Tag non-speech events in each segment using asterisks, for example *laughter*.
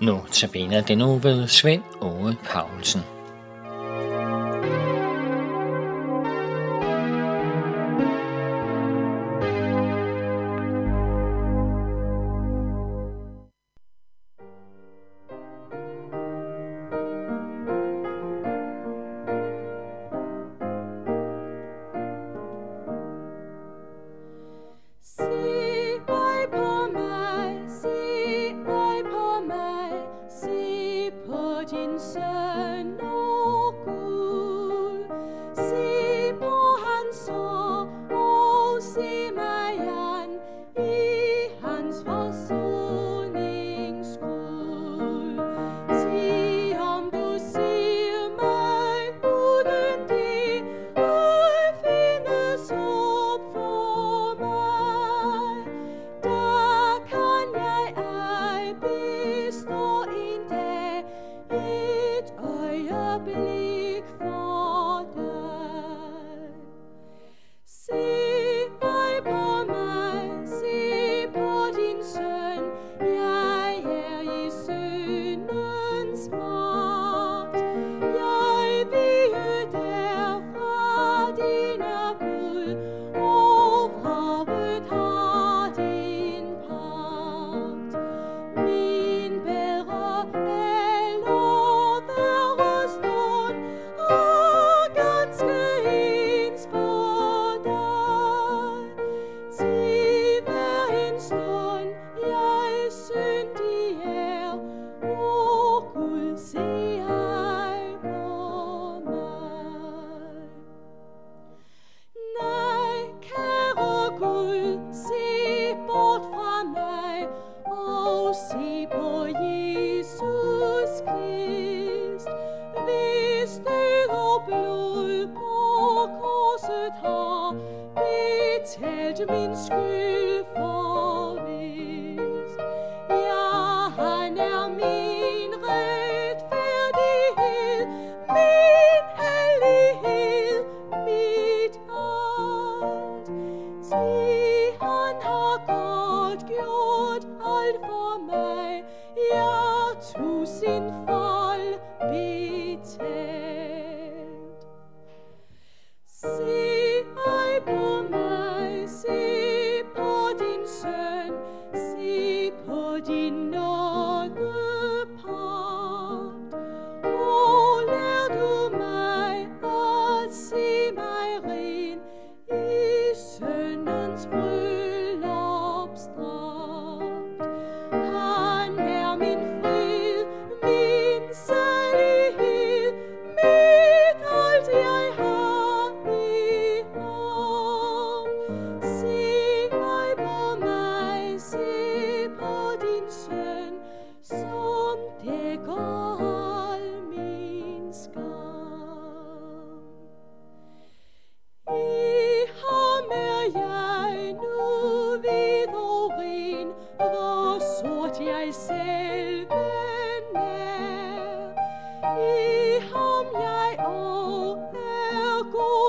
Notabene denne uge ved Svend Ove Paulsen.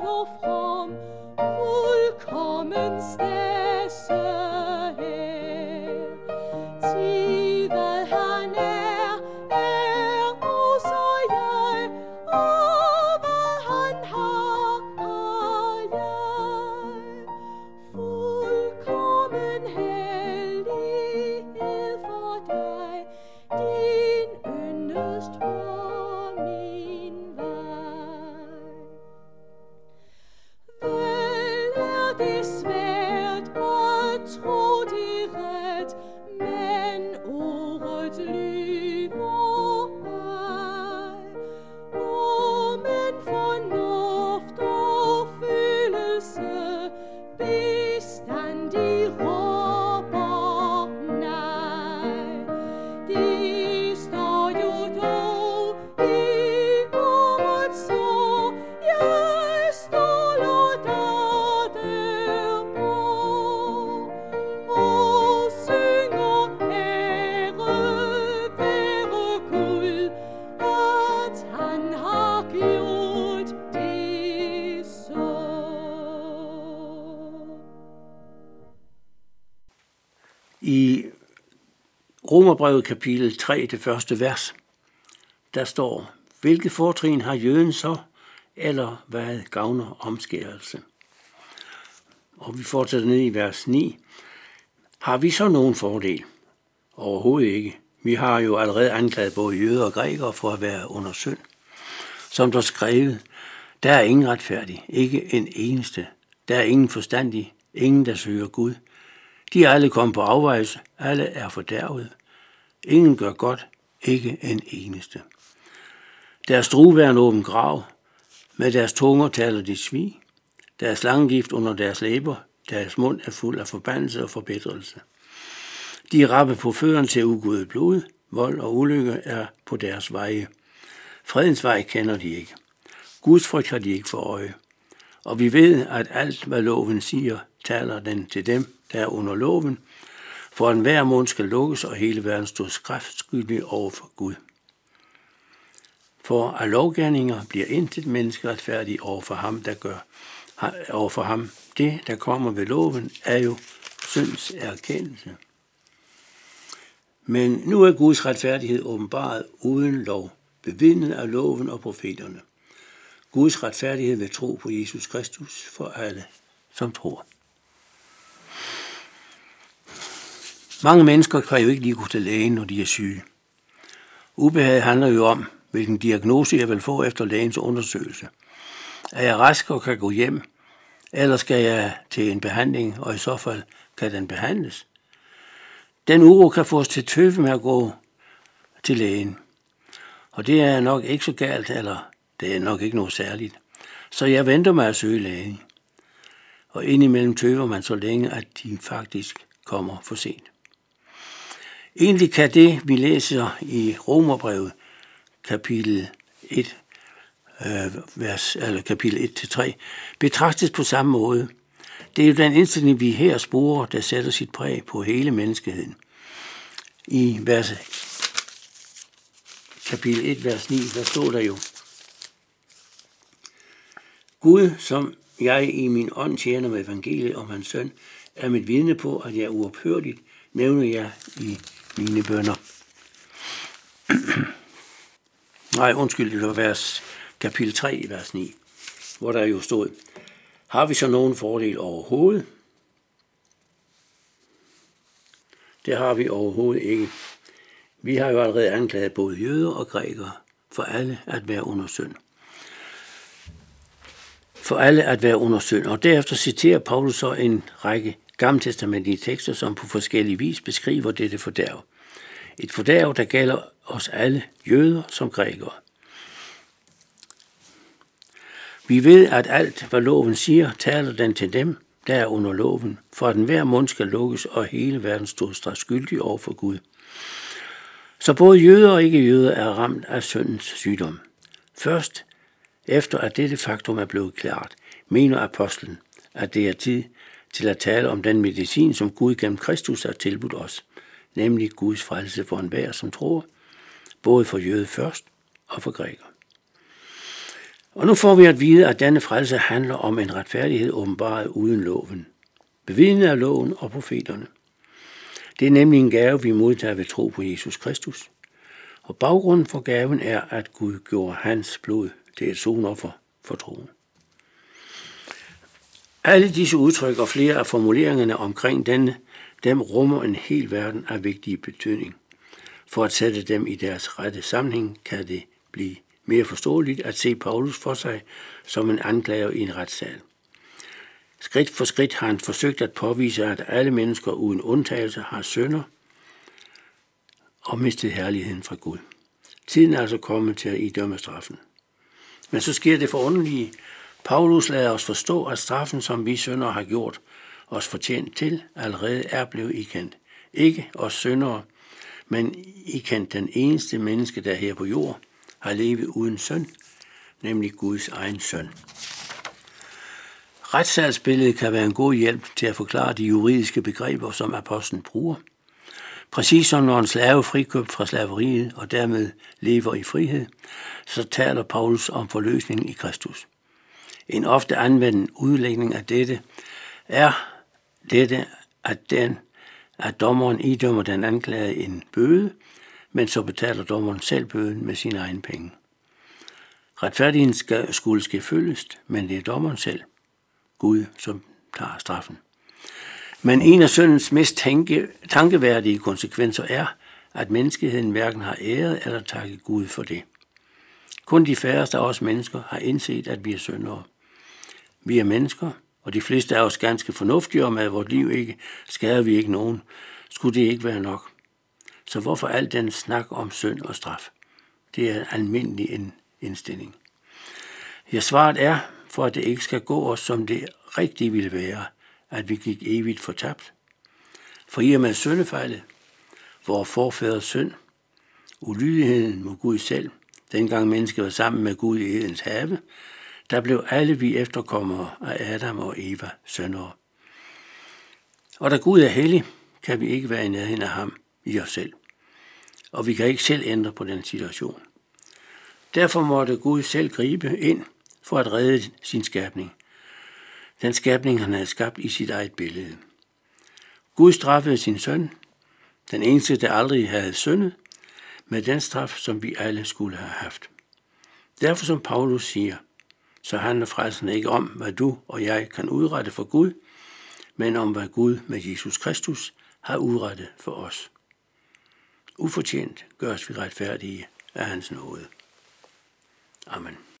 of this man. Romerbrevet kapitel 3, det første vers, der står, hvilke fortrin har jøden så, eller hvad gavner omskærelse? Og vi fortsætter ned i vers 9. Har vi så nogen fordel? Overhovedet ikke. Vi har jo allerede anklaget både jøder og grækere for at være under synd. Som der skrevet, der er ingen retfærdig, ikke en eneste. Der er ingen forstandig, ingen der søger Gud. De er alle kommet på afvejse, alle er fordærvet. Ingen gør godt, ikke en eneste. Deres drue er en åben grav, med deres tunger taler de svig. Deres slangegift under deres læber, deres mund er fuld af forbandelse og forbedrelse. De er rappe på føren til ugudet blod, vold og ulykke er på deres veje. Fredens vej kender de ikke. Guds frygt har de ikke for øje. Og vi ved, at alt, hvad loven siger, taler den til dem, der er under loven, for en hver mund skal lukkes, og hele verden står skræftskyldig over for Gud. For af lovgærninger bliver intet menneske retfærdig over for ham, der gør over for ham. Det, der kommer ved loven, er jo synds erkendelse. Men nu er Guds retfærdighed åbenbaret uden lov, bevidnet af loven og profeterne. Guds retfærdighed ved tro på Jesus Kristus for alle, som tror. Mange mennesker kan jo ikke lige gå til lægen, når de er syge. Ubehag handler jo om, hvilken diagnose jeg vil få efter lægens undersøgelse. Er jeg rask og kan gå hjem, eller skal jeg til en behandling, og i så fald kan den behandles? Den uro kan få os til tøve med at gå til lægen. Og det er nok ikke så galt, eller det er nok ikke noget særligt. Så jeg venter med at søge lægen. Og indimellem tøver man så længe, at de faktisk kommer for sent. Egentlig kan det, vi læser i Romerbrevet, kapitel 1, øh, vers, eller kapitel 1-3, betragtes på samme måde. Det er jo den indstilling, vi her sporer, der sætter sit præg på hele menneskeheden. I vers, kapitel 1, vers 9, der står der jo, Gud, som jeg i min ånd tjener med evangeliet om hans søn, er mit vidne på, at jeg uophørligt nævner jer i mine bønder. *clears throat* Nej, undskyld, det var vers kapitel 3, vers 9, hvor der jo stod, har vi så nogen fordel overhovedet? Det har vi overhovedet ikke. Vi har jo allerede anklaget både jøder og grækere for alle at være under synd. For alle at være under synd. Og derefter citerer Paulus så en række gammeltestamentlige tekster, som på forskellige vis beskriver dette fordærv. Et fordærv, der gælder os alle, jøder som grækere. Vi ved, at alt, hvad loven siger, taler den til dem, der er under loven, for at enhver mund skal lukkes, og hele verden står straks skyldig over for Gud. Så både jøder og ikke-jøder er ramt af syndens sygdom. Først efter at dette faktum er blevet klart, mener apostlen, at det er tid til at tale om den medicin, som Gud gennem Kristus har tilbudt os, nemlig Guds frelse for enhver, som tror, både for jøde først og for græker. Og nu får vi at vide, at denne frelse handler om en retfærdighed åbenbaret uden loven, bevidnet af loven og profeterne. Det er nemlig en gave, vi modtager ved tro på Jesus Kristus. Og baggrunden for gaven er, at Gud gjorde hans blod til et sonoffer for troen. Alle disse udtryk og flere af formuleringerne omkring denne, dem rummer en hel verden af vigtige betydning. For at sætte dem i deres rette sammenhæng, kan det blive mere forståeligt at se Paulus for sig som en anklager i en retssal. Skridt for skridt har han forsøgt at påvise, at alle mennesker uden undtagelse har sønder og mistet herligheden fra Gud. Tiden er altså kommet til at idømme straffen. Men så sker det forunderlige. Paulus lader os forstå, at straffen, som vi sønder har gjort os fortjent til, allerede er blevet ikendt. Ikke os syndere, men ikendt den eneste menneske, der her på jord har levet uden søn, nemlig Guds egen søn. Retssalsbilledet kan være en god hjælp til at forklare de juridiske begreber, som apostlen bruger. Præcis som når en slave frikøbt fra slaveriet og dermed lever i frihed, så taler Paulus om forløsningen i Kristus. En ofte anvendt udlægning af dette er dette, at den, at dommeren idømmer den anklagede en bøde, men så betaler dommeren selv bøden med sine egne penge. Retfærdigheden skal, skulle ske følges, men det er dommeren selv, Gud, som tager straffen. Men en af syndens mest tanke, tankeværdige konsekvenser er, at menneskeheden hverken har æret eller takket Gud for det. Kun de færreste af os mennesker har indset, at vi er syndere. Vi er mennesker, og de fleste af os ganske fornuftige om, at vores liv ikke skader vi ikke nogen. Skulle det ikke være nok? Så hvorfor al den snak om synd og straf? Det er almindelig en indstilling. Ja, svaret er, for at det ikke skal gå os, som det rigtige ville være, at vi gik evigt fortabt. For i og med syndefejlet, vores forfædres synd, ulydigheden mod Gud selv, dengang mennesket var sammen med Gud i Edens have, der blev alle vi efterkommere af Adam og Eva søndere. Og da Gud er hellig, kan vi ikke være i nærheden af ham i os selv. Og vi kan ikke selv ændre på den situation. Derfor måtte Gud selv gribe ind for at redde sin skabning. Den skabning, han havde skabt i sit eget billede. Gud straffede sin søn, den eneste, der aldrig havde syndet, med den straf, som vi alle skulle have haft. Derfor som Paulus siger, så handler frelsen ikke om, hvad du og jeg kan udrette for Gud, men om hvad Gud med Jesus Kristus har udrettet for os. Ufortjent gørs vi retfærdige af hans nåde. Amen.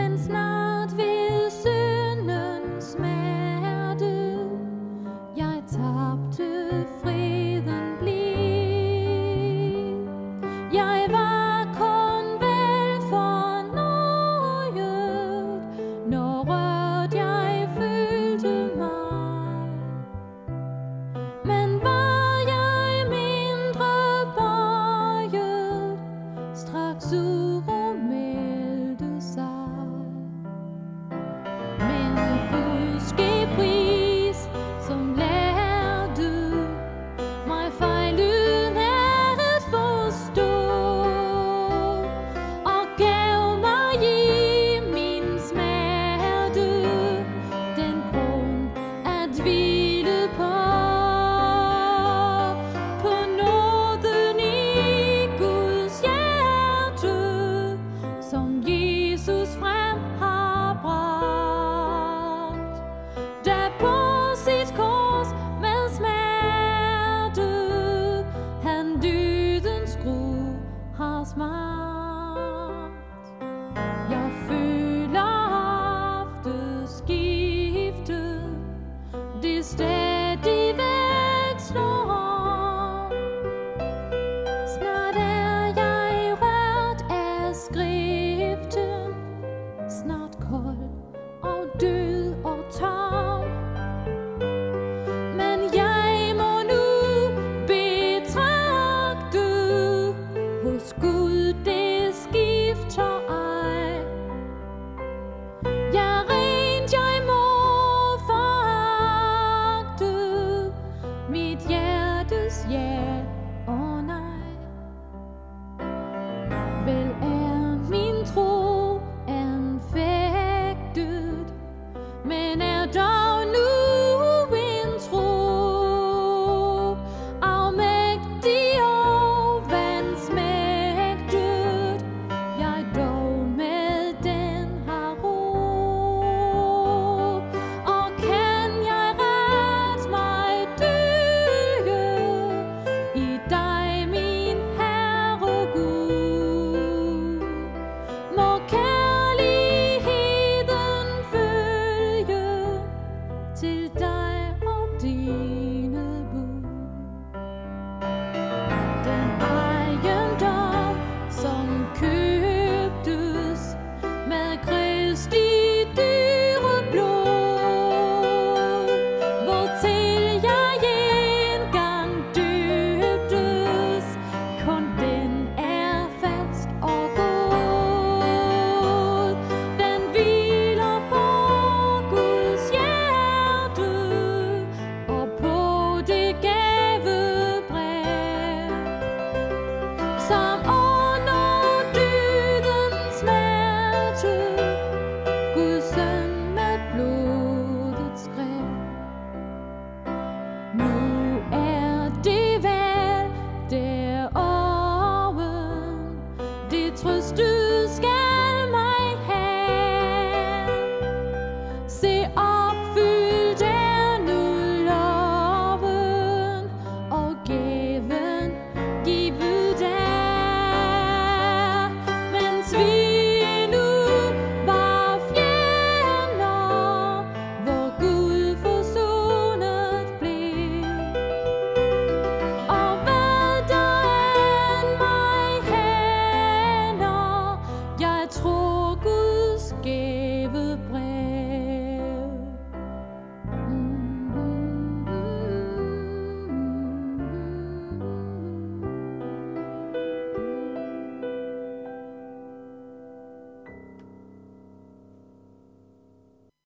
wenn's naht wird.